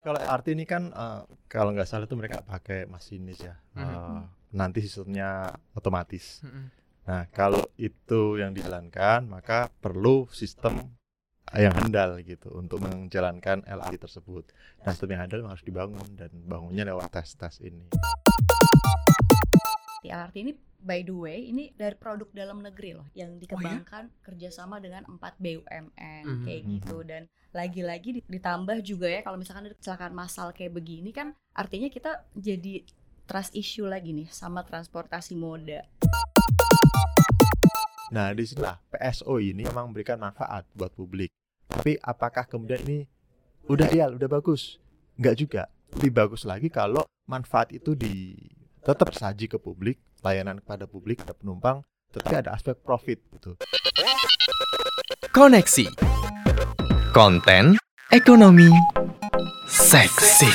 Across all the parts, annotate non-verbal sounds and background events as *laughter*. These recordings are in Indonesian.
Kalau LRT ini kan uh, kalau nggak salah itu mereka pakai masinis ya. Uh, nanti sistemnya otomatis. Nah, kalau itu yang dijalankan, maka perlu sistem yang handal gitu untuk menjalankan LRT tersebut. Nah, sistem yang handal harus dibangun dan bangunnya lewat tes-tes ini. Di LRT ini by the way ini dari produk dalam negeri loh yang dikembangkan oh, ya? kerjasama dengan 4 BUMN mm-hmm. kayak gitu dan lagi-lagi ditambah juga ya kalau misalkan ada kecelakaan massal kayak begini kan artinya kita jadi trust issue lagi nih sama transportasi moda. Nah di sini PSO ini memang memberikan manfaat buat publik. Tapi apakah kemudian ini udah ideal, udah bagus? Enggak juga. Lebih bagus lagi kalau manfaat itu di tetap saji ke publik, layanan kepada publik, ada penumpang, tetapi ada aspek profit gitu. Koneksi. Konten Ekonomi Seksi.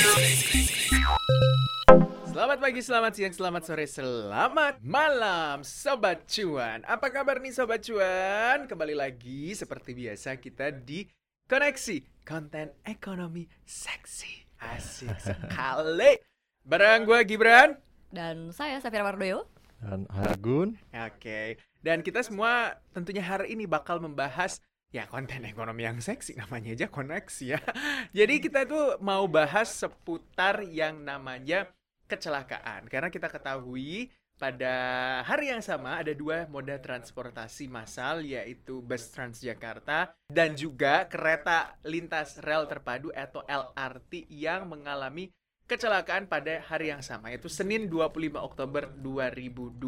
Selamat pagi, selamat siang, selamat sore, selamat malam Sobat Cuan. Apa kabar nih Sobat Cuan? Kembali lagi seperti biasa kita di Koneksi Konten Ekonomi Seksi. Asik sekali. Barang gue Gibran dan saya Safira Wardoyo. Dan Hargun. Oke. Dan kita semua tentunya hari ini bakal membahas ya konten ekonomi yang seksi namanya aja koneksi ya. *laughs* Jadi kita itu mau bahas seputar yang namanya kecelakaan. Karena kita ketahui pada hari yang sama ada dua moda transportasi massal yaitu bus Transjakarta dan juga kereta lintas rel terpadu atau LRT yang mengalami kecelakaan pada hari yang sama yaitu Senin 25 Oktober 2021.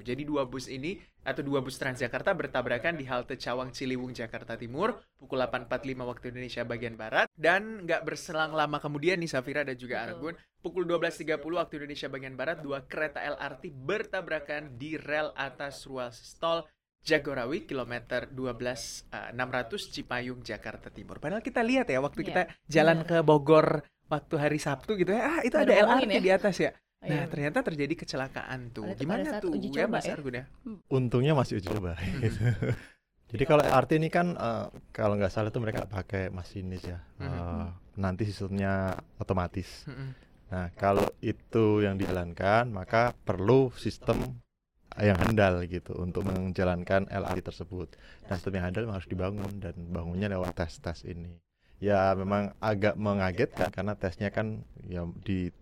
Jadi dua bus ini atau dua bus Transjakarta bertabrakan di halte Cawang Ciliwung Jakarta Timur pukul 8.45 waktu Indonesia bagian barat dan nggak berselang lama kemudian nih Safira dan juga Argun pukul 12.30 waktu Indonesia bagian barat dua kereta LRT bertabrakan di rel atas ruas tol Jagorawi kilometer 12 uh, 600 Cipayung Jakarta Timur. Padahal kita lihat ya waktu yeah. kita jalan yeah. ke Bogor waktu hari Sabtu gitu ya ah itu ada LRT ya? di atas ya oh, Nah, iya. ternyata terjadi kecelakaan tuh. Pada Gimana tuh ya Mas ya? Argun ya? Hmm. Untungnya masih uji coba. Gitu. *laughs* Jadi kalau LRT ini kan uh, kalau nggak salah itu mereka pakai masinis ya. Uh, nanti sistemnya otomatis. Nah, kalau itu yang dijalankan, maka perlu sistem yang handal gitu untuk menjalankan LRT tersebut. Nah, sistem yang handal harus dibangun dan bangunnya lewat tes-tes ini ya memang agak mengagetkan karena tesnya kan ya di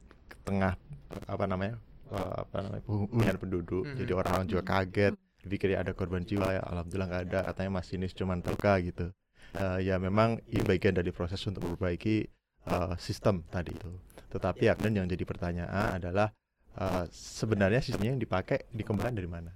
tengah apa namanya eh, apa namanya hunian penduduk. Mm-hmm. jadi orang-orang juga kaget pikir ya ada korban jiwa ya alhamdulillah nggak ada katanya masinis cuma terluka gitu. Uh, ya memang ini bagian dari proses untuk memperbaiki uh, sistem tadi itu. Tetapi ya. yang jadi pertanyaan adalah uh, sebenarnya sistemnya yang dipakai dikembangkan dari mana?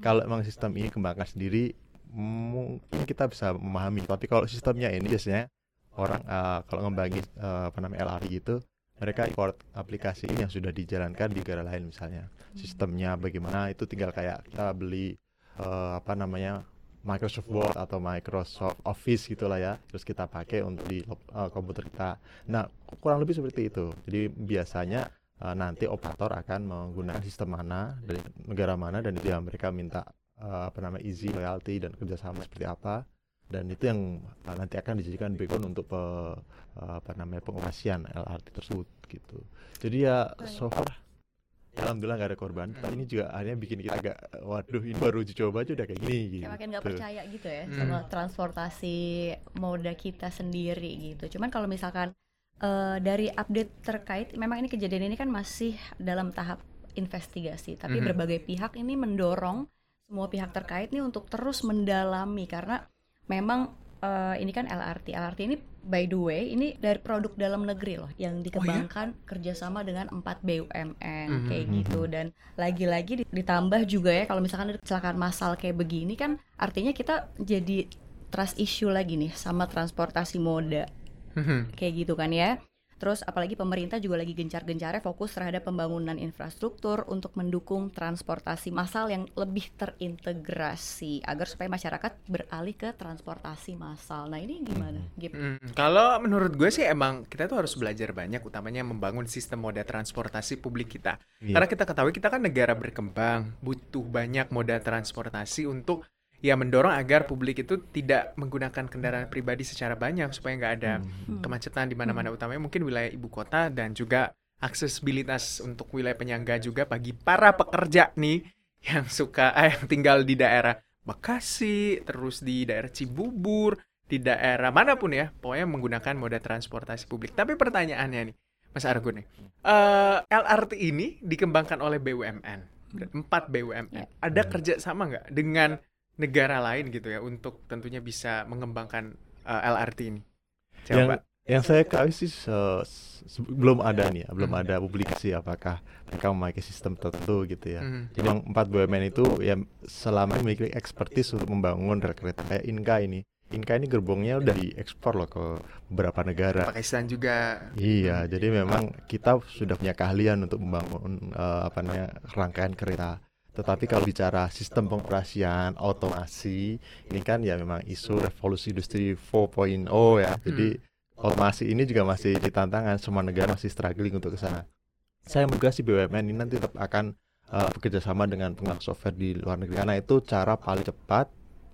Kalau memang sistem ini kembangkan sendiri mungkin kita bisa memahami. Tapi kalau sistemnya ini biasanya orang uh, kalau ngembangin uh, apa namanya LRT gitu mereka import aplikasi yang sudah dijalankan di negara lain misalnya. Sistemnya bagaimana itu tinggal kayak kita beli uh, apa namanya Microsoft Word atau Microsoft Office gitulah ya terus kita pakai untuk di uh, komputer kita. Nah kurang lebih seperti itu. Jadi biasanya uh, nanti operator akan menggunakan sistem mana dari negara mana dan itu yang mereka minta uh, apa namanya easy loyalty dan kerjasama seperti apa dan itu yang uh, nanti akan dijadikan background untuk pe, uh, apa namanya pengoperasian LRT tersebut gitu. Jadi ya so far Alhamdulillah gak ada korban. Tapi ini juga akhirnya bikin kita agak waduh ini baru uji coba aja udah kayak gini gitu. Kayak makin gak percaya gitu ya hmm. sama transportasi moda kita sendiri gitu. Cuman kalau misalkan uh, dari update terkait memang ini kejadian ini kan masih dalam tahap investigasi, tapi -hmm. berbagai pihak ini mendorong semua pihak terkait nih untuk terus mendalami karena memang uh, ini kan LRT. LRT ini by the way ini dari produk dalam negeri loh yang dikembangkan oh, ya? kerjasama dengan 4 BUMN mm-hmm. kayak mhm, gitu dan lagi-lagi ditambah juga ya kalau misalkan ada kecelakaan massal kayak begini kan artinya kita jadi trust issue lagi nih sama transportasi moda mm-hmm. kayak gitu kan ya. Terus apalagi pemerintah juga lagi gencar-gencarnya fokus terhadap pembangunan infrastruktur untuk mendukung transportasi massal yang lebih terintegrasi agar supaya masyarakat beralih ke transportasi massal. Nah ini gimana? Gip? Hmm, kalau menurut gue sih emang kita tuh harus belajar banyak, utamanya membangun sistem moda transportasi publik kita. Yeah. Karena kita ketahui kita kan negara berkembang, butuh banyak moda transportasi untuk ya mendorong agar publik itu tidak menggunakan kendaraan pribadi secara banyak supaya nggak ada Hmm. kemacetan di mana-mana utamanya mungkin wilayah ibu kota dan juga aksesibilitas untuk wilayah penyangga juga bagi para pekerja nih yang suka *laughs* eh, yang tinggal di daerah Bekasi, terus di daerah Cibubur, di daerah mana pun ya, pokoknya menggunakan moda transportasi publik. Tapi pertanyaannya nih, Mas Argun nih, eh, LRT ini dikembangkan oleh BUMN, empat BUMN. Ya. Ada Ya. kerja sama nggak dengan negara lain gitu ya untuk tentunya bisa mengembangkan eh, LRT ini? yang Coba. yang saya ketahui sih se- belum ada nih ya, belum Hmm. ada publikasi apakah mereka memakai sistem tertentu gitu ya. Jadi yang empat BUMN itu ya selama ini memiliki ekspertis untuk membangun rel kereta kayak Inka ini. Inka ini gerbongnya udah diekspor loh ke beberapa negara. Pakistan juga. Iya, jadi memang kita sudah punya keahlian untuk membangun eh, apa namanya rangkaian kereta. Tetapi kalau bicara sistem pengoperasian, otomasi, ini kan ya memang isu revolusi industri 4.0 ya. Jadi otomasi ini juga masih di tantangan, semua negara masih struggling untuk ke sana. Saya menduga si BUMN ini nanti tetap akan eh, bekerja sama dengan pengembang software di luar negeri karena itu cara paling cepat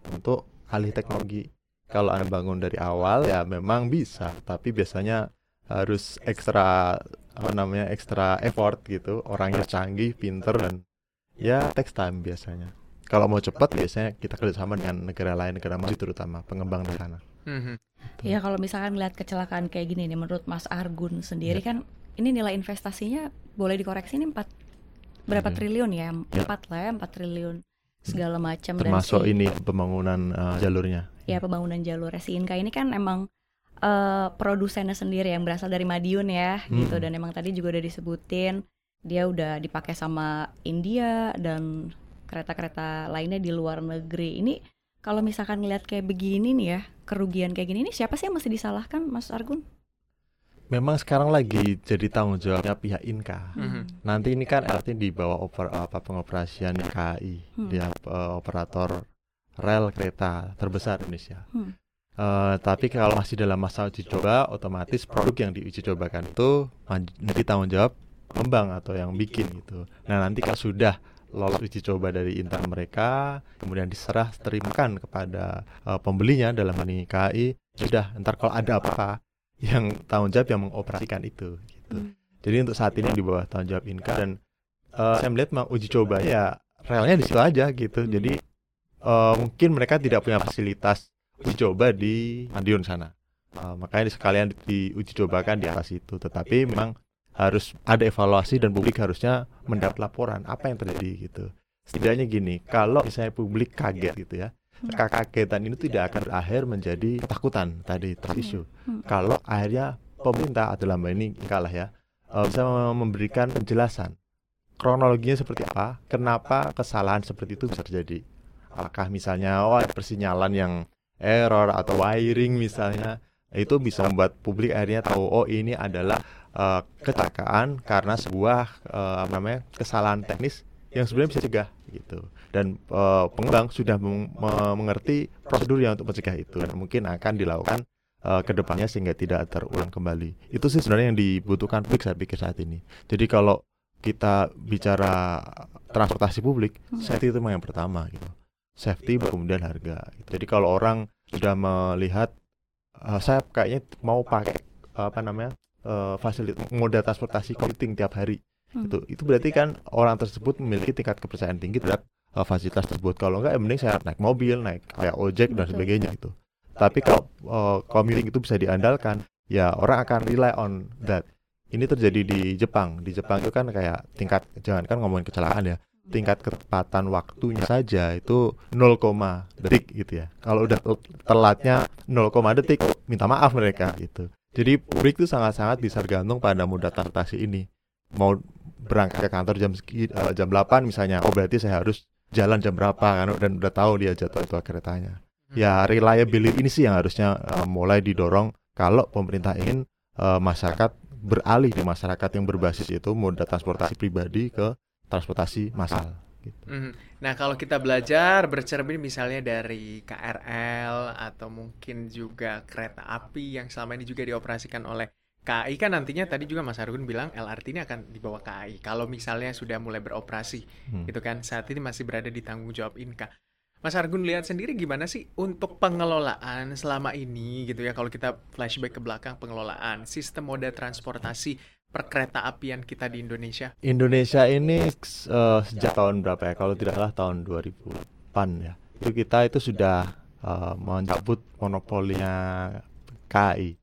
untuk alih teknologi. Kalau Anda bangun dari awal ya memang bisa, tapi biasanya harus ekstra apa namanya ekstra effort gitu orangnya canggih pinter dan ya takes time biasanya kalau mau cepat biasanya kita kerjasama dengan negara lain negara maju terutama pengembang di sana Mhm. Ya kalau misalkan lihat kecelakaan kayak gini nih menurut Mas Argun sendiri Ya. kan ini nilai investasinya boleh dikoreksi ini 4 berapa Hmm. triliun ya? Ya. 4 lah ya, 4 triliun segala macam dan termasuk si- ini pembangunan eh, jalurnya ya pembangunan jalur si Inka ini kan emang eh, produsennya sendiri yang berasal dari Madiun ya gitu Hmm. dan emang tadi juga udah disebutin dia udah dipakai sama India dan kereta-kereta lainnya di luar negeri ini kalau misalkan ngeliat kayak begini nih ya kerugian kayak gini ini siapa sih yang mesti disalahkan Mas Argun? memang sekarang lagi jadi tanggung jawabnya pihak Inka Mhm. nanti ini kan LRT di bawah oper, apa pengoperasian KAI Hmm. dia eh, operator rel kereta terbesar di Indonesia Hmm. Eh, tapi kalau masih dalam masa uji coba, otomatis produk yang diuji cobakan itu menjadi tanggung jawab pengembang atau yang bikin gitu. Nah nanti kalau sudah lolos uji coba dari internal mereka, kemudian diserah terimakan kepada eh, pembelinya dalam hal ini KAI, sudah ntar kalau ada apa-apa yang tanggung jawab yang mengoperasikan itu. Gitu. Hmm. Jadi untuk saat ini di bawah tanggung jawab Inka dan eh, saya melihat memang uji coba ya relnya di situ aja gitu. Jadi eh, mungkin mereka tidak punya fasilitas uji coba di Madiun sana. Uh, makanya sekalian diuji cobakan di atas itu. Tetapi memang harus ada evaluasi dan publik harusnya mendapat laporan apa yang terjadi gitu. Setidaknya gini, kalau misalnya publik kaget gitu ya, Hmm. kekagetan ini tidak akan berakhir menjadi ketakutan tadi terisu. Hmm. Kalau akhirnya pemerintah atau dalam hal ini kalah ya, uh, bisa memberikan penjelasan kronologinya seperti apa, kenapa kesalahan seperti itu bisa terjadi. Apakah misalnya oh ada persinyalan yang error atau wiring misalnya itu bisa membuat publik akhirnya tahu oh ini adalah eh, kecelakaan karena sebuah eh, apa namanya kesalahan teknis yang sebenarnya bisa cegah gitu dan eh, pengembang sudah meng- me- mengerti prosedur yang untuk mencegah itu dan mungkin akan dilakukan eh, ke depannya sehingga tidak terulang kembali itu sih sebenarnya yang dibutuhkan publik saya pikir saat ini jadi kalau kita bicara transportasi publik Hmm. safety itu memang yang pertama gitu safety baru kemudian harga. Jadi kalau orang sudah melihat "Ah, saya kayaknya mau pakai apa namanya eh, fasilitas moda transportasi commuting tiap hari Hmm. itu itu berarti kan orang tersebut memiliki tingkat kepercayaan tinggi terhadap eh, fasilitas tersebut. Kalau enggak ya mending saya naik mobil, naik kayak ojek dan Betul. sebagainya itu. Tapi kalau eh, commuting itu bisa diandalkan, ya orang akan rely on that. Ini terjadi di Jepang. Di Jepang itu kan kayak tingkat jangan kan ngomongin kecelakaan ya tingkat ketepatan waktunya saja itu 0, detik gitu ya. Kalau udah tel- telatnya 0, detik, minta maaf mereka gitu. Jadi publik itu sangat-sangat bisa tergantung pada moda transportasi ini. Mau berangkat ke kantor jam segi, eh, jam 8 misalnya, oh berarti saya harus jalan jam berapa kan dan udah tahu dia jadwal-jadwal keretanya. Ya reliability ini sih yang harusnya eh, mulai didorong kalau pemerintah ingin eh, masyarakat beralih di masyarakat yang berbasis itu moda transportasi pribadi ke transportasi massal. Gitu. Mhm. Nah, kalau kita belajar bercermin misalnya dari KRL atau mungkin juga kereta api yang selama ini juga dioperasikan oleh KAI kan nantinya tadi juga Mas Argun bilang LRT ini akan dibawa KAI. Kalau misalnya sudah mulai beroperasi Hmm. gitu kan saat ini masih berada di tanggung jawab Inka. Mas Argun lihat sendiri gimana sih untuk pengelolaan selama ini gitu ya kalau kita flashback ke belakang pengelolaan sistem moda transportasi perkereta apian kita di Indonesia? Indonesia ini uh, sejak tahun berapa ya? Kalau tidak salah tahun 2000-an ya. Itu kita itu sudah uh, mencabut monopolinya KAI.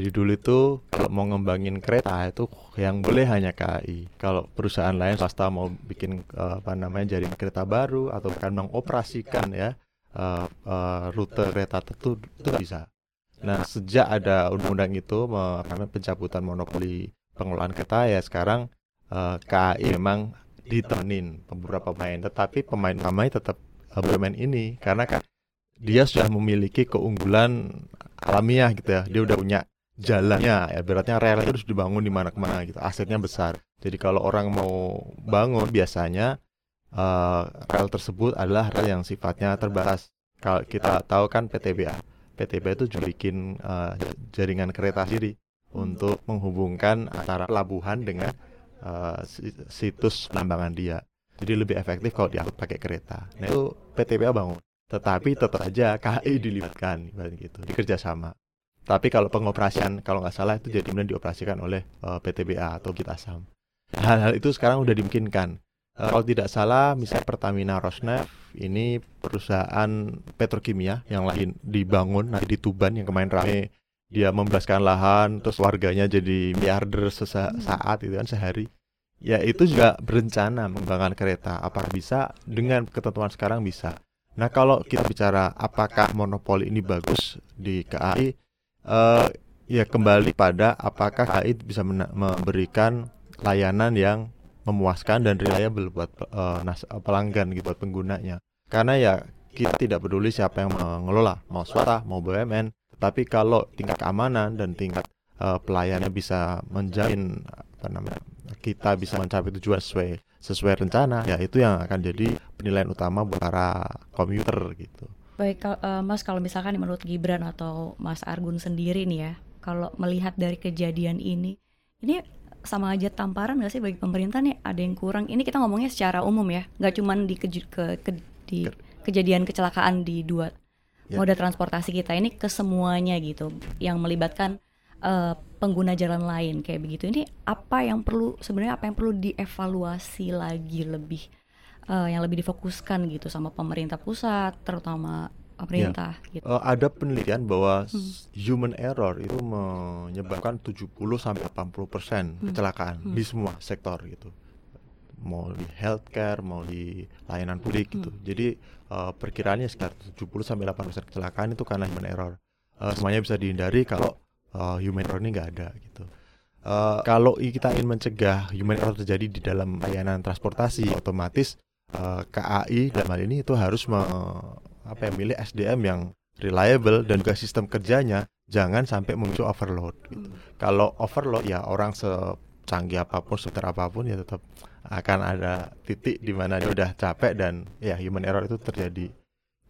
Jadi dulu itu kalau mau ngembangin kereta itu yang boleh hanya KAI. Kalau perusahaan lain swasta mau bikin uh, apa namanya jaringan kereta baru atau bahkan mengoperasikan ya uh, uh, rute kereta tertentu itu bisa. Nah sejak ada undang-undang itu namanya pencabutan monopoli pengelolaan kereta ya sekarang uh, KAI memang ditemenin beberapa pemain, tetapi pemain utamanya tetap uh, bermain ini karena kan dia sudah memiliki keunggulan alamiah gitu ya. Dia udah punya jalannya ya beratnya rel itu harus dibangun di mana ke mana gitu asetnya besar. Jadi kalau orang mau bangun biasanya uh, rel tersebut adalah rel yang sifatnya terbatas. Kalau kita tahu kan PTBA PTBA itu juga bikin uh, jaringan kereta sendiri untuk menghubungkan antara pelabuhan dengan uh, situs penambangan dia jadi lebih efektif kalau diangkut pakai kereta nah itu PTBA bangun tetapi tetap saja KAI dilibatkan gitu dikerja sama tapi kalau pengoperasian kalau nggak salah itu jadi kemudian dioperasikan oleh uh, eh, PTBA atau kita Sam. Hal-hal itu sekarang udah dimungkinkan. Uh, kalau tidak salah, misalnya Pertamina Rosneft ini perusahaan petrokimia yang lain dibangun nanti di Tuban yang kemarin rame dia membebaskan lahan terus warganya jadi miliarder sesaat itu kan sehari. Ya itu juga berencana mengembangkan kereta. Apakah bisa? Dengan ketentuan sekarang bisa. Nah kalau kita bicara apakah monopoli ini bagus di KAI uh, ya kembali pada apakah KAI bisa memberikan layanan yang memuaskan dan reliable buat nas pelanggan gitu buat penggunanya. Karena ya kita tidak peduli siapa yang mengelola, mau swasta, mau BUMN, tapi kalau tingkat keamanan dan tingkat uh, pelayannya bisa menjamin apa namanya kita bisa mencapai tujuan sesuai sesuai rencana, ya itu yang akan jadi penilaian utama buat para komuter gitu. Baik, uh, Mas kalau misalkan menurut Gibran atau Mas Argun sendiri nih ya, kalau melihat dari kejadian ini, ini sama aja tamparan nggak sih bagi pemerintah nih ada yang kurang? Ini kita ngomongnya secara umum ya, nggak cuma di, ke, ke, ke, di kejadian kecelakaan di dua ya. moda transportasi kita ini ke semuanya gitu, yang melibatkan uh, pengguna jalan lain kayak begitu. Ini apa yang perlu sebenarnya apa yang perlu dievaluasi lagi lebih? uh, yang lebih difokuskan gitu sama pemerintah pusat terutama pemerintah ya. gitu. Uh, ada penelitian bahwa hmm. human error itu menyebabkan 70 sampai 80% persen hmm. kecelakaan hmm. di semua sektor gitu. Mau di healthcare, mau di layanan publik gitu. Hmm. Jadi uh, perkiraannya sekitar 70 sampai 80% kecelakaan itu karena human error. Uh, semuanya bisa dihindari kalau uh, human error ini nggak ada gitu. Uh, kalau kita ingin mencegah human error terjadi di dalam layanan transportasi, otomatis uh, KAI dalam hal ini itu harus me, apa ya milih SDM yang reliable dan juga sistem kerjanya jangan sampai muncul overload gitu. Hmm. Kalau overload ya orang secanggih apa pun, seter apa pun ya tetap akan ada titik di mana dia udah capek dan ya human error itu terjadi.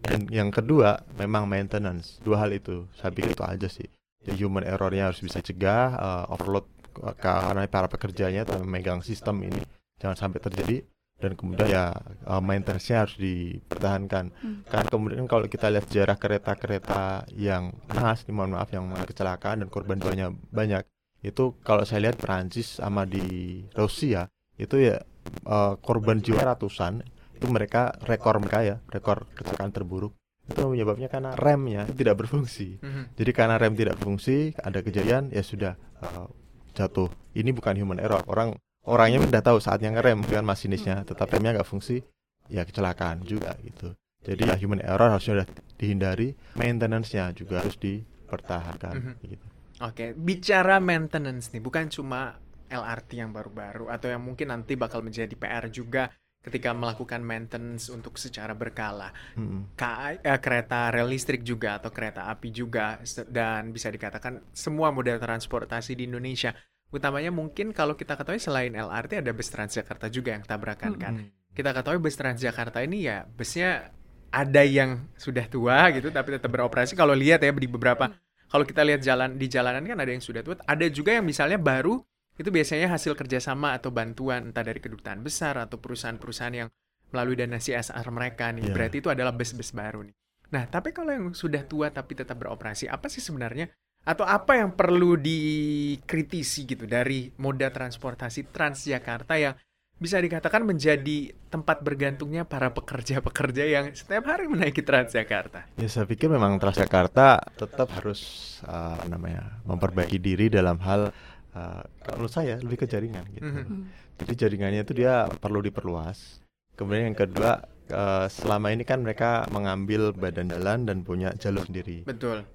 Dan yang kedua memang maintenance. Dua hal itu. Saya pikir itu aja sih. Jadi human errornya harus bisa cegah, uh, overload karena para pekerjanya memegang sistem ini jangan sampai terjadi dan kemudian ya uh, maintenance-nya harus dipertahankan. Hmm. Kan kemudian kalau kita lihat sejarah kereta-kereta yang nahas, mohon maaf yang kecelakaan dan korban jiwanya banyak, itu kalau saya lihat Perancis sama di Rusia itu ya uh, korban jiwa ratusan itu mereka rekor mereka ya rekor kecelakaan terburuk itu menyebabnya karena remnya tidak berfungsi. -hmm. Jadi karena rem tidak berfungsi ada kejadian ya sudah uh, jatuh. Ini bukan human error. Orang orangnya udah tahu saatnya ngerem kan masinisnya tetapi remnya nggak fungsi ya kecelakaan juga gitu jadi ya human error harusnya udah dihindari maintenance-nya juga harus dipertahankan mm -hmm. gitu oke okay. bicara maintenance nih bukan cuma LRT yang baru-baru atau yang mungkin nanti bakal menjadi PR juga ketika melakukan maintenance untuk secara berkala. Hmm. KA, eh, kereta rel listrik juga atau kereta api juga dan bisa dikatakan semua moda transportasi di Indonesia utamanya mungkin kalau kita ketahui selain LRT ada bus Transjakarta juga yang tabrakan kan. Hmm. Kita ketahui bus Transjakarta ini ya busnya ada yang sudah tua gitu tapi tetap beroperasi. Kalau lihat ya di beberapa kalau kita lihat jalan di jalanan kan ada yang sudah tua, ada juga yang misalnya baru itu biasanya hasil kerjasama atau bantuan entah dari kedutaan besar atau perusahaan-perusahaan yang melalui dana CSR mereka nih. Iya. Berarti itu adalah bus-bus baru nih. Nah, tapi kalau yang sudah tua tapi tetap beroperasi, apa sih sebenarnya atau apa yang perlu dikritisi gitu dari moda transportasi Transjakarta yang bisa dikatakan menjadi tempat bergantungnya para pekerja-pekerja yang setiap hari menaiki Transjakarta. Ya saya pikir memang Transjakarta tetap harus uh, apa namanya memperbaiki diri dalam hal uh, kalau menurut saya lebih ke jaringan gitu. Mhm. Jadi jaringannya itu dia perlu diperluas. Kemudian yang kedua uh, selama ini kan mereka mengambil badan jalan dan punya jalur sendiri. Betul.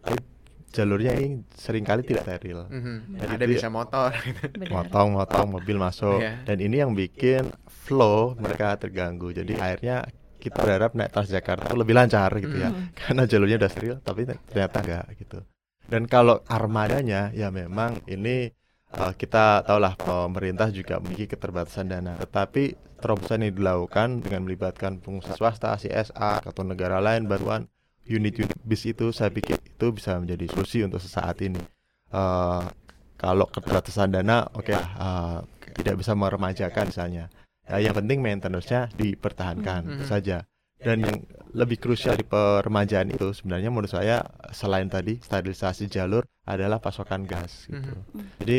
Jalurnya ini sering kali tidak steril. Mhm. Jadi Ada bisa motor. gitu. Benar. Motong-motong mobil masuk Iya. dan ini yang bikin flow mereka terganggu. Jadi akhirnya kita berharap naik Transjakarta itu lebih lancar gitu ya. Mhm. karena jalurnya udah steril tapi ternyata enggak gitu dan kalau armadanya ya memang ini uh, kita tahulah pemerintah juga memiliki keterbatasan dana tetapi terobosan yang dilakukan dengan melibatkan pengusaha swasta CSA atau negara lain bantuan unit-unit bis itu saya pikir itu bisa menjadi solusi untuk sesaat ini Uh, kalau keterbatasan dana oke lah, uh, tidak bisa meremajakan misalnya Ya, yang penting maintenance-nya dipertahankan itu Mhm. saja dan yang lebih krusial di peremajaan itu sebenarnya menurut saya selain tadi sterilisasi jalur adalah pasokan gas gitu. Mhm. Jadi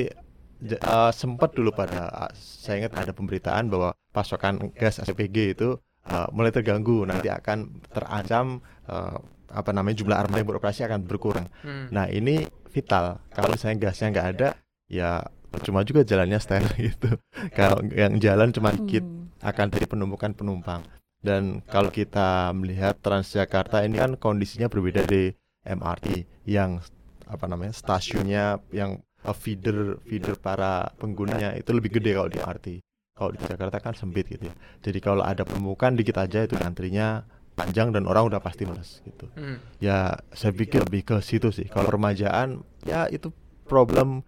j- eh, sempat dulu pada eh, saya ingat ada pemberitaan bahwa pasokan gas LPG itu eh, mulai terganggu nanti akan terancam eh, apa namanya jumlah armada yang beroperasi akan berkurang. Hmm. Nah ini vital kalau misalnya gasnya nggak ada ya cuma juga jalannya steril *laughs* gitu. Kalau yang jalan cuma dikit Hmm. akan dari penumpukan penumpang. Dan kalau kita melihat Transjakarta ini kan kondisinya berbeda dari MRT yang apa namanya stasiunnya yang uh, feeder feeder para penggunanya itu lebih gede kalau di MRT. Kalau di Jakarta kan sempit gitu ya. Jadi kalau ada penumpukan dikit aja itu antrinya panjang dan orang udah pasti males gitu. Hmm. Ya saya pikir lebih ke situ sih. Kalau remajaan ya itu problem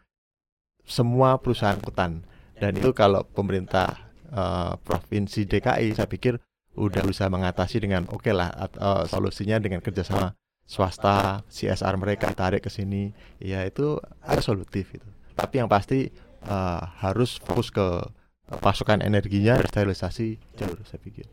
semua perusahaan angkutan dan itu kalau pemerintah eh, provinsi DKI saya pikir udah bisa mengatasi dengan oke lah at- eh, solusinya dengan kerjasama swasta CSR mereka tarik ke sini ya itu agak solutif itu tapi yang pasti eh, harus fokus ke pasokan energinya dan sterilisasi jalur saya pikir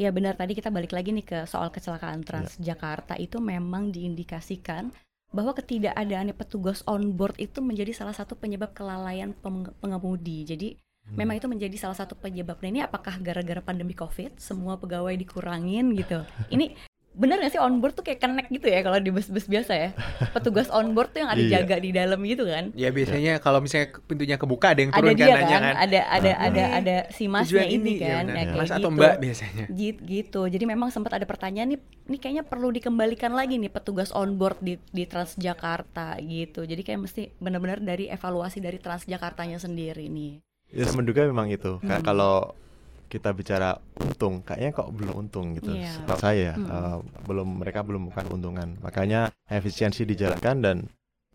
Iya benar tadi kita balik lagi nih ke soal kecelakaan Transjakarta itu memang diindikasikan bahwa ketidakadaannya petugas on board itu menjadi salah satu penyebab kelalaian peng- pengemudi. Jadi memang itu menjadi salah satu penyebab. Nah ini apakah gara-gara pandemi COVID semua pegawai dikurangin gitu? Ini benar nggak sih on board tuh kayak connect gitu ya kalau di bus-bus biasa ya? Petugas on board tuh yang ada Iya. jaga di dalam gitu kan? Ya biasanya kalau misalnya pintunya kebuka ada yang Ada turun dia kan kan, kan. ada ada Ah. ada Ini ada si masnya Tujuan ini, ya kan. Nah, kayak Mas atau gitu. Mbak biasanya. Git- gitu. Jadi memang sempat ada pertanyaan nih, ini kayaknya perlu dikembalikan lagi nih petugas on board di di Transjakarta gitu. Jadi kayak mesti benar-benar dari evaluasi dari Transjakartanya sendiri nih. ya saya menduga memang itu Kayak Hmm. kalau kita bicara untung. Kayaknya kok belum untung gitu Iya. setahu saya Hmm. eh, belum mereka belum bukan untungan makanya efisiensi dijalankan dan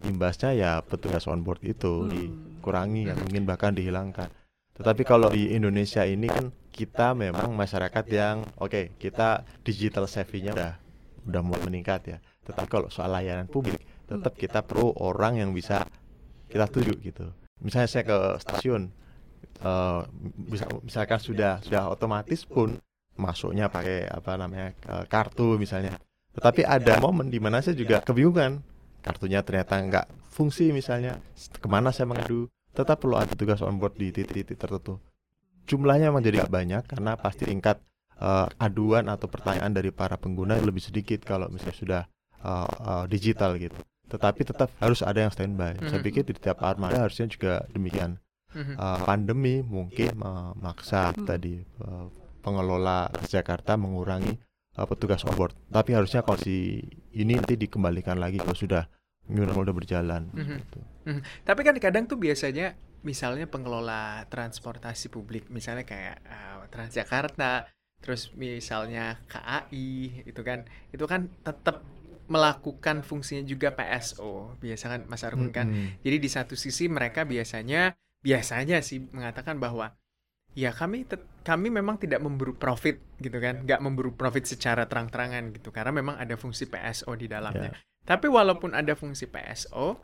imbasnya ya petugas on board itu Hmm. dikurangi atau mungkin bahkan dihilangkan. Tetapi kalau di Indonesia ini kan kita memang masyarakat yang oke kita digital savvy-nya udah udah mulai meningkat ya. Tetapi kalau soal layanan publik tetap kita perlu orang yang bisa kita tuju gitu. Misalnya saya ke stasiun eh, bisa misalkan sudah sudah otomatis pun masuknya pakai apa namanya eh, kartu misalnya. Tetapi ada momen di mana saya juga kebingungan. Kartunya ternyata nggak fungsi misalnya. Ke mana saya mengadu? Tetap perlu ada tugas on board di titik-titik tertentu. Jumlahnya memang jadi nggak banyak karena pasti tingkat eh, aduan atau pertanyaan dari para pengguna lebih sedikit kalau misalnya sudah eh, eh, digital gitu. Tetapi tetap harus ada yang standby. Saya Mhm. pikir di tiap armada harusnya juga demikian Uh, pandemi mungkin memaksa Hmm. tadi uh, pengelola Jakarta mengurangi uh, petugas on board. Tapi harusnya kalau si ini nanti dikembalikan lagi kalau sudah new normal udah berjalan. Mhm. gitu. Tapi kan kadang tuh biasanya misalnya pengelola transportasi publik, misalnya kayak uh, Transjakarta, terus misalnya KAI, itu kan, itu kan tetap melakukan fungsinya juga PSO, biasa kan Mas Argun kan. Mm-mm. Jadi di satu sisi mereka biasanya biasanya sih mengatakan bahwa ya kami kami memang tidak memburu profit gitu kan, nggak memburu profit secara terang-terangan gitu karena memang ada fungsi PSO di dalamnya. Tapi walaupun ada fungsi PSO,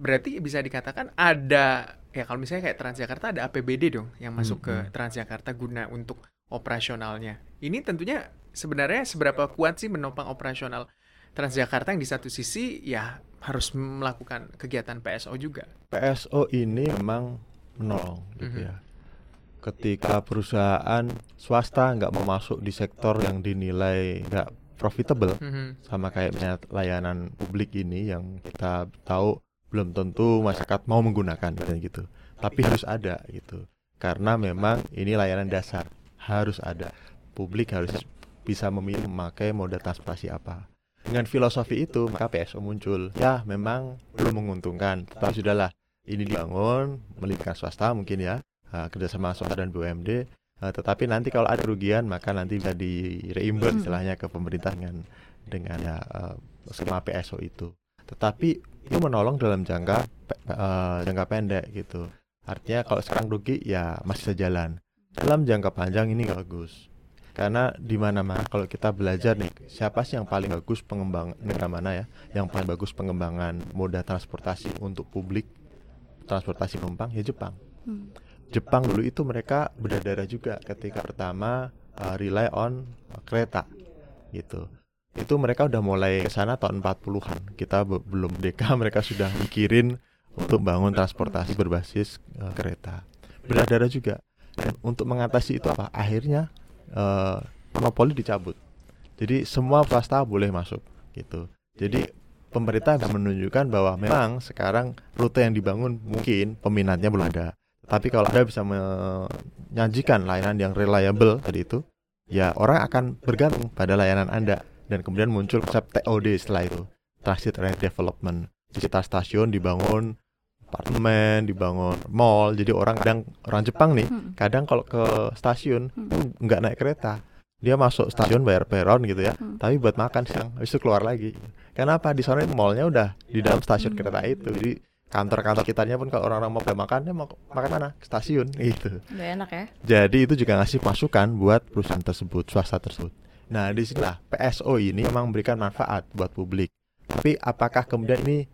berarti bisa dikatakan ada ya kalau misalnya kayak Transjakarta ada APBD dong yang masuk ke Mm-mm. Transjakarta guna untuk operasionalnya. Ini tentunya sebenarnya seberapa kuat sih menopang operasional Transjakarta yang di satu sisi ya harus melakukan kegiatan PSO juga. PSO ini memang menolong gitu ya. Ketika perusahaan swasta nggak mau masuk di sektor yang dinilai nggak profitable, Mhm. sama kayak misalnya layanan publik ini yang kita tahu belum tentu masyarakat mau menggunakan gitu. Tapi harus ada gitu. Karena memang ini layanan dasar, harus ada. Publik harus bisa memilih memakai moda transportasi apa. Dengan filosofi itu, maka PSO muncul. Ya, memang belum menguntungkan, tetapi sudahlah. Ini dibangun, melibatkan swasta mungkin ya, uh, kerjasama swasta dan BUMD. Uh, tetapi nanti kalau ada kerugian, maka nanti bisa di reimburse istilahnya ke pemerintah dengan dengan ya uh, skema PSO itu. Tetapi itu menolong dalam jangka uh, jangka pendek gitu. Artinya kalau sekarang rugi ya masih sejalan. Dalam jangka panjang ini bagus. Karena di mana-mana kalau kita belajar nih, siapa sih yang paling bagus pengembang negara mana ya? Yang paling bagus pengembangan moda transportasi untuk publik transportasi penumpang ya Jepang. Hmm. Jepang dulu itu mereka berdarah juga ketika pertama uh, rely on uh, kereta gitu. Itu mereka udah mulai ke sana tahun 40-an. Kita be- belum deka *laughs* mereka sudah mikirin untuk bangun transportasi berbasis uh, kereta. Berdarah juga. Dan untuk mengatasi itu apa? Akhirnya uh, monopoli dicabut. Jadi semua swasta boleh masuk gitu. Jadi pemerintah menunjukkan bahwa memang sekarang rute yang dibangun mungkin peminatnya belum ada. Tapi kalau Anda bisa menyajikan layanan yang reliable tadi itu, ya orang akan bergantung pada layanan Anda dan kemudian muncul konsep TOD setelah itu, Transit Area Development. Di sekitar stasiun dibangun apartemen, dibangun mall. Jadi orang kadang orang Jepang nih, Hmm. kadang kalau ke stasiun Hmm. nggak naik kereta. Dia masuk stasiun bayar peron gitu ya, Hmm. tapi buat makan siang, habis itu keluar lagi. Kenapa? Di sana mallnya udah di dalam stasiun Hmm. kereta itu. Jadi kantor-kantor kitanya pun kalau orang-orang mau makan, dia mau makan mana? Ke stasiun *laughs* gitu. Nggak enak ya? Jadi itu juga ngasih masukan buat perusahaan tersebut, swasta tersebut. Nah, di sinilah PSO ini memang memberikan manfaat buat publik. Tapi apakah kemudian ini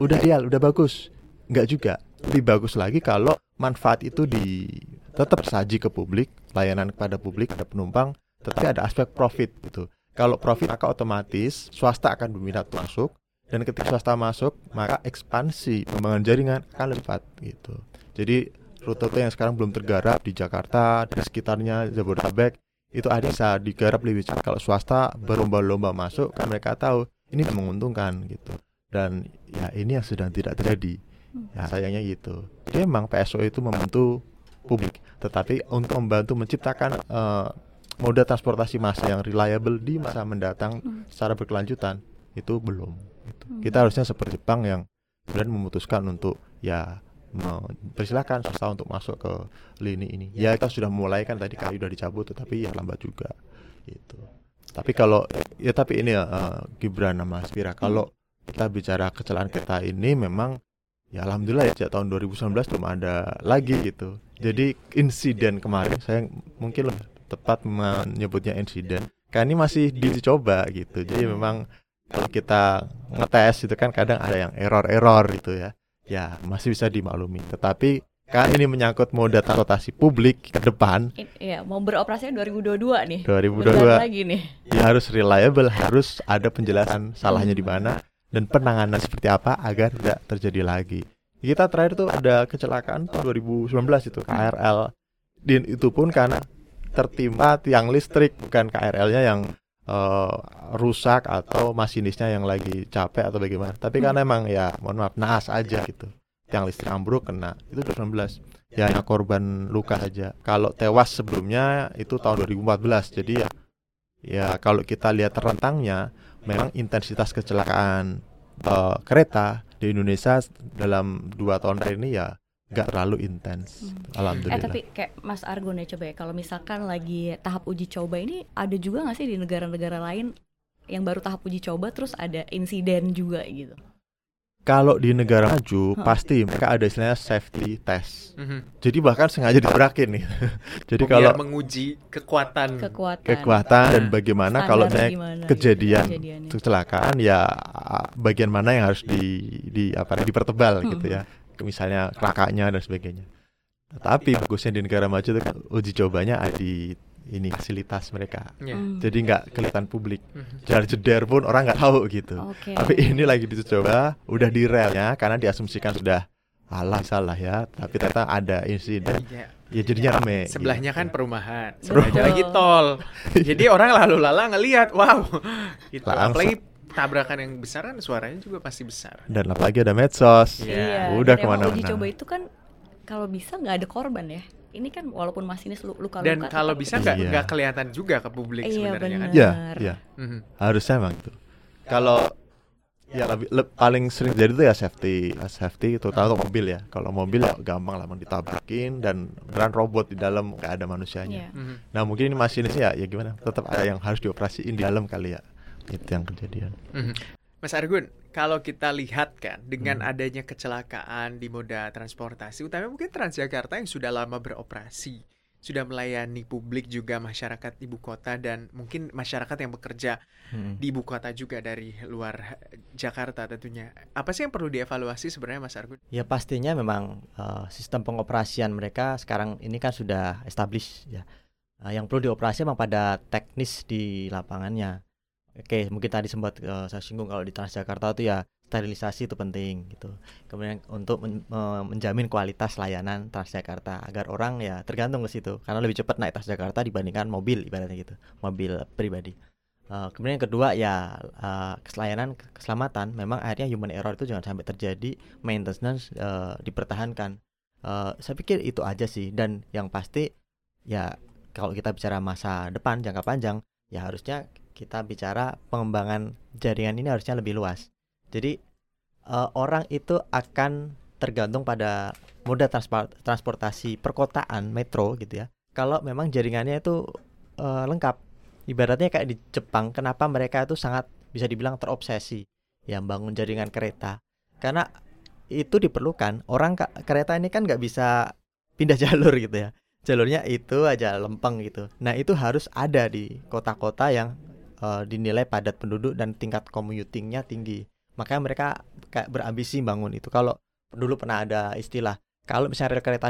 udah ideal, udah bagus? Enggak juga. Lebih bagus lagi kalau manfaat itu di tetap saji ke publik, layanan kepada publik, ada penumpang, tetapi ada aspek profit gitu. Kalau profit maka otomatis swasta akan berminat masuk dan ketika swasta masuk maka ekspansi pengembangan jaringan akan lebih cepat gitu. Jadi rute-rute yang sekarang belum tergarap di Jakarta dan sekitarnya Jabodetabek itu ada bisa digarap lebih cepat kalau swasta berlomba-lomba masuk kan mereka tahu ini menguntungkan gitu dan ya ini yang sedang tidak terjadi ya sayangnya gitu jadi memang PSO itu membantu publik tetapi untuk membantu menciptakan eh, moda transportasi massa yang reliable di masa mendatang Hmm. secara berkelanjutan itu belum gitu. Hmm. kita harusnya seperti Jepang yang kemudian memutuskan untuk ya mempersilahkan swasta untuk masuk ke lini ini. Ya kita sudah mulai kan tadi kayu sudah dicabut, tetapi ya lambat juga gitu. Tapi kalau ya tapi ini ya eh, Gibran sama Spira kalau kita bicara kecelakaan kereta ini memang ya alhamdulillah ya sejak tahun 2019 belum ada lagi gitu. Jadi insiden kemarin saya mungkin lebih tepat menyebutnya insiden karena ini masih dicoba gitu. Jadi memang kalau kita ngetes itu kan kadang ada yang error-error gitu ya ya masih bisa dimaklumi. Tetapi kan ini menyangkut moda transportasi publik ke depan Iya, mau beroperasinya 2022 nih. 2022 Bentar lagi nih. ya harus reliable, harus ada penjelasan salahnya di mana dan penanganan seperti apa agar tidak terjadi lagi. Kita terakhir tuh ada kecelakaan tahun 2019 itu KRL. Dan itu pun karena tertimpa tiang listrik bukan KRL-nya yang eh, rusak atau masinisnya yang lagi capek atau bagaimana. Tapi karena emang ya mohon maaf naas aja gitu. Tiang listrik ambruk kena. Itu 2019. Ya hanya korban luka saja. Kalau tewas sebelumnya itu tahun 2014. Jadi ya ya kalau kita lihat rentangnya memang intensitas kecelakaan eh, kereta di Indonesia dalam dua tahun terakhir ini ya nggak terlalu intens. Hmm. Eh Alhamdulillah. tapi kayak Mas Argo nih coba ya kalau misalkan lagi tahap uji coba ini ada juga nggak sih di negara-negara lain yang baru tahap uji coba terus ada insiden juga gitu. Kalau di negara maju pasti mereka ada istilahnya safety test. Mhm. Jadi bahkan sengaja ditabrakin nih. *laughs* Jadi biar kalau menguji kekuatan. Kekuatan. kekuatan dan Nah, bagaimana standar kalau naik gimana gitu, kejadian kecelakaan ya bagian mana yang harus di di apa dipertebal gitu Hmm. ya misalnya kelakanya dan sebagainya tapi bagusnya di negara maju itu kan uji cobanya ada di ini fasilitas mereka. Ya. Hmm. Jadi nggak kelihatan publik. Mhm. Jar jeder pun orang nggak tahu gitu. Oke. Tapi ini lagi dicoba, udah di relnya karena diasumsikan sudah alah salah ya. Tapi ternyata ada insiden. Iya. Ya jadinya rame. Sebelahnya gitu. kan perumahan, sebelahnya lagi tol. Jadi orang lalu lalang ngelihat, wow. Itu apalagi tabrakan yang besar kan suaranya juga pasti besar. Dan apalagi ada medsos. Iya. Udah ke mana-mana. Uji coba itu kan kalau bisa nggak ada korban ya. Ini kan walaupun masinis lu- luka-luka. Dan kalau bisa nggak Iya. nggak kelihatan juga ke publik Iya, sebenarnya kan. Iya, iya. Mhm. Harusnya emang itu. Kalau ya lebih le- paling sering jadi itu ya safety, safety terutama untuk mobil ya. Kalau mobil ya gampang lah ditabrakin dan beran robot di dalam nggak ada manusianya. Iya. Mhm. Nah mungkin ini masinis ya, ya gimana? Tetap ada yang harus dioperasiin di dalam kali ya. Itu yang kejadian. Mhm. Mas Argun, kalau kita lihat kan dengan Hmm. adanya kecelakaan di moda transportasi, utamanya mungkin Transjakarta yang sudah lama beroperasi, sudah melayani publik juga masyarakat ibu kota dan mungkin masyarakat yang bekerja Hmm. di ibu kota juga dari luar Jakarta tentunya. Apa sih yang perlu dievaluasi sebenarnya Mas Argun? Ya pastinya memang eh, sistem pengoperasian mereka sekarang ini kan sudah established ya. Eh, yang perlu dioperasi memang pada teknis di lapangannya. Oke, mungkin tadi sempat eh, saya singgung kalau di Transjakarta itu ya sterilisasi itu penting gitu. Kemudian untuk men- me- menjamin kualitas layanan Transjakarta agar orang ya tergantung ke situ karena lebih cepat naik Transjakarta dibandingkan mobil ibaratnya gitu, mobil pribadi. Eh, kemudian yang kedua ya eh, keslayanan keselamatan memang akhirnya human error itu jangan sampai terjadi maintenance eh, dipertahankan. Eh, saya pikir itu aja sih dan yang pasti ya kalau kita bicara masa depan jangka panjang ya harusnya kita bicara pengembangan jaringan ini harusnya lebih luas. Jadi eh, orang itu akan tergantung pada moda transport- transportasi perkotaan metro gitu ya. Kalau memang jaringannya itu eh, lengkap. Ibaratnya kayak di Jepang, kenapa mereka itu sangat bisa dibilang terobsesi ya bangun jaringan kereta. Karena itu diperlukan. Orang kereta ini kan nggak bisa pindah *laughs* jalur gitu ya. Jalurnya itu aja lempeng gitu. Nah itu harus ada di kota-kota yang eh, dinilai padat penduduk dan tingkat commutingnya tinggi. Makanya mereka kayak berambisi bangun itu. Kalau dulu pernah ada istilah, kalau misalnya rel kereta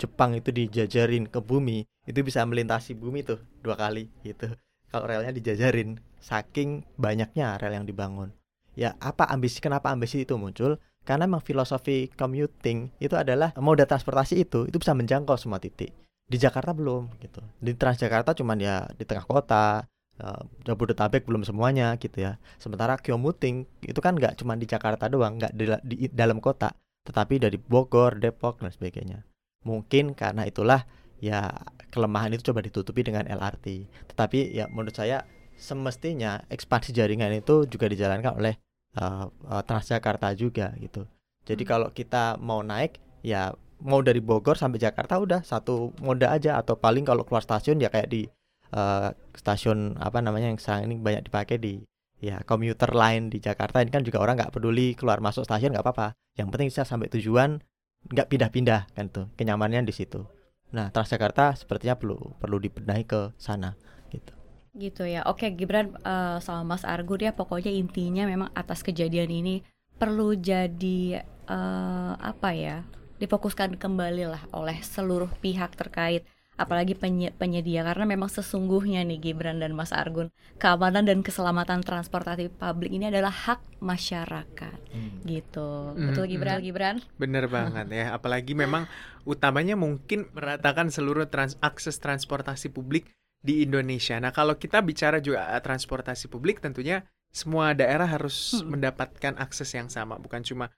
Jepang itu dijajarin ke bumi, itu bisa melintasi bumi tuh dua kali gitu. Kalau relnya dijajarin, saking banyaknya rel yang dibangun. Ya apa ambisi? Kenapa ambisi itu muncul? Karena memang filosofi commuting itu adalah moda transportasi itu itu bisa menjangkau semua titik. Di Jakarta belum gitu. Di Transjakarta cuman ya di tengah kota, eh, Jabodetabek belum semuanya gitu ya. Sementara commuting itu kan nggak cuma di Jakarta doang, nggak di, di dalam kota, tetapi dari Bogor, Depok dan sebagainya. Mungkin karena itulah ya kelemahan itu coba ditutupi dengan LRT. Tetapi ya menurut saya semestinya ekspansi jaringan itu juga dijalankan oleh eh, eh, Transjakarta juga gitu. Jadi Hmm. kalau kita mau naik ya mau dari Bogor sampai Jakarta udah satu moda aja atau paling kalau keluar stasiun ya kayak di eh, stasiun apa namanya yang sekarang ini banyak dipakai di ya komuter line di Jakarta ini kan juga orang nggak peduli keluar masuk stasiun nggak apa-apa. Yang penting bisa sampai tujuan nggak pindah-pindah kan tuh kenyamanannya di situ. Nah Transjakarta sepertinya perlu perlu dibenahi ke sana gitu. Gitu ya. Oke, Gibran eh, sama Mas Argun ya pokoknya intinya memang atas kejadian ini perlu jadi eh, apa ya? difokuskan kembali lah oleh seluruh pihak terkait apalagi penye- penyedia karena memang sesungguhnya nih Gibran dan Mas Argun keamanan dan keselamatan transportasi publik ini adalah hak masyarakat gitu Mhm, betul Gibran mhm. Gibran Bener banget ya, apalagi memang utamanya mungkin meratakan seluruh trans akses transportasi publik di Indonesia. Nah, kalau kita bicara juga eh, transportasi publik tentunya semua daerah harus Hmm. mendapatkan akses yang sama, bukan cuma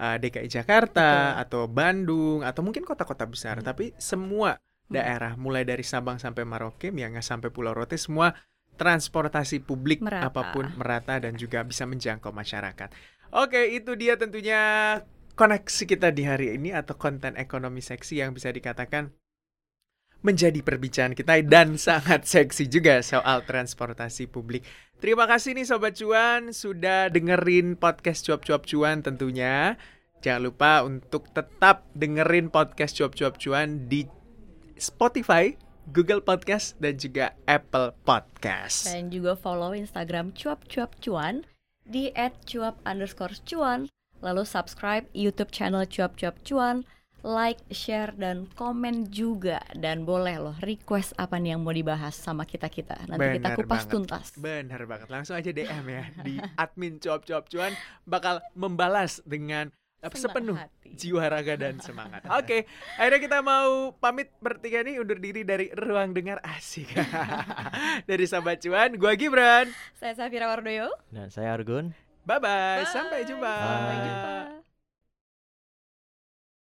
eh, DKI Jakarta atau Bandung atau mungkin kota-kota besar, Hmm. tapi semua daerah mulai dari Sabang sampai Merauke, Miangas sampai Pulau Rote semua transportasi publik Merata. apa pun merata dan juga bisa menjangkau masyarakat. Oke, itu dia tentunya koneksi kita di hari ini atau konten ekonomi seksi yang bisa dikatakan menjadi perbincangan kita dan *laughs* sangat seksi juga soal transportasi publik. Terima kasih nih Sobat Cuan sudah dengerin podcast Cuap-Cuap Cuan tentunya. Jangan lupa untuk tetap dengerin podcast Cuap-Cuap Cuan di Spotify, Google Podcast, dan juga Apple Podcast. dan juga follow Instagram cuap-cuap cuan di @cuap underscore cuan lalu subscribe YouTube channel cuap-cuap cuan like, share, dan komen juga. Dan boleh loh request apa nih yang mau dibahas sama kita-kita. Nanti kita Bener kupas banget. tuntas. Bener banget, langsung aja DM ya di *laughs* admin cuap cuap cuan bakal membalas dengan apa, sepenuh hati. jiwa raga dan semangat. *laughs* Oke, akhirnya kita mau pamit bertiga nih undur diri dari ruang dengar asik. *laughs* dari sahabat cuan, gua Gibran. Saya Safira Wardoyo. Dan saya Argun. Bye bye, Bye. sampai jumpa. Sampai Bye. jumpa.